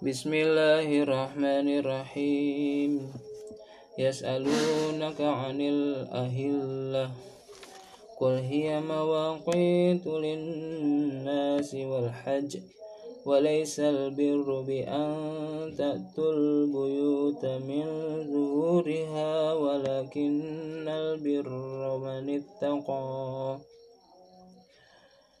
بسم الله الرحمن الرحيم يسألونك عن الأهلة قل هي مواقيت للناس والحج وليس البر بأن تأتوا البيوت من ظهورها ولكن البر من اتقى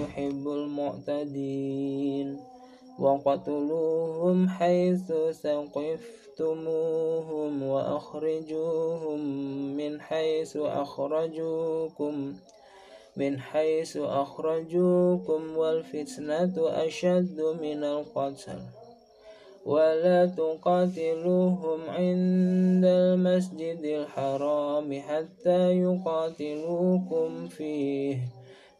يحب المعتدين. وقتلوهم حيث ثقفتموهم وأخرجوهم من حيث أخرجوكم من حيث أخرجوكم والفتنة أشد من القتل. ولا تقاتلوهم عند المسجد الحرام حتى يقاتلوكم فيه.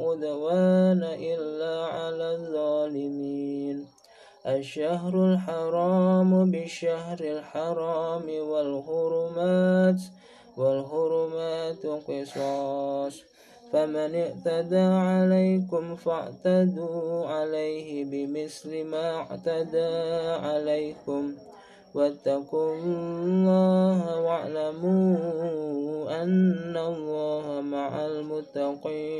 عدوان إلا على الظالمين. الشهر الحرام بالشهر الحرام والهرمات والهرمات قصاص. فمن اعتدى عليكم فاعتدوا عليه بمثل ما اعتدى عليكم. واتقوا الله واعلموا أن الله مع المتقين.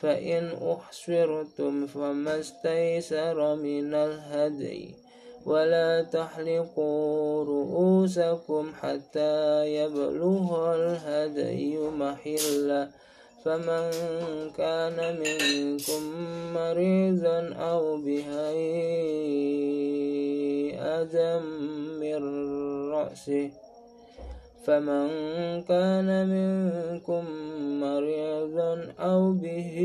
فإن أحصرتم فما استيسر من الهدي. ولا تحلقوا رؤوسكم حتى يبلغ الهدي محله فمن كان منكم مريضا أو به أذى من رأسه فمن كان منكم مريضا أو به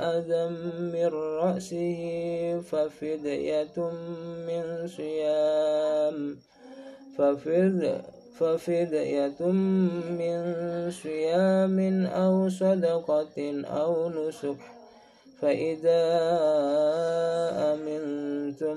أذى من رأسه ففدية من صيام ففدية ففدية من صيام أو صدقة أو نسك فإذا أمنتم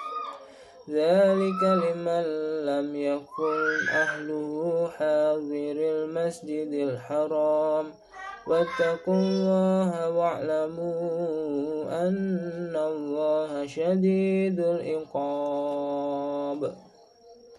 ذلك لمن لم يكن أهله حاضر المسجد الحرام. واتقوا الله واعلموا أن الله شديد العقاب.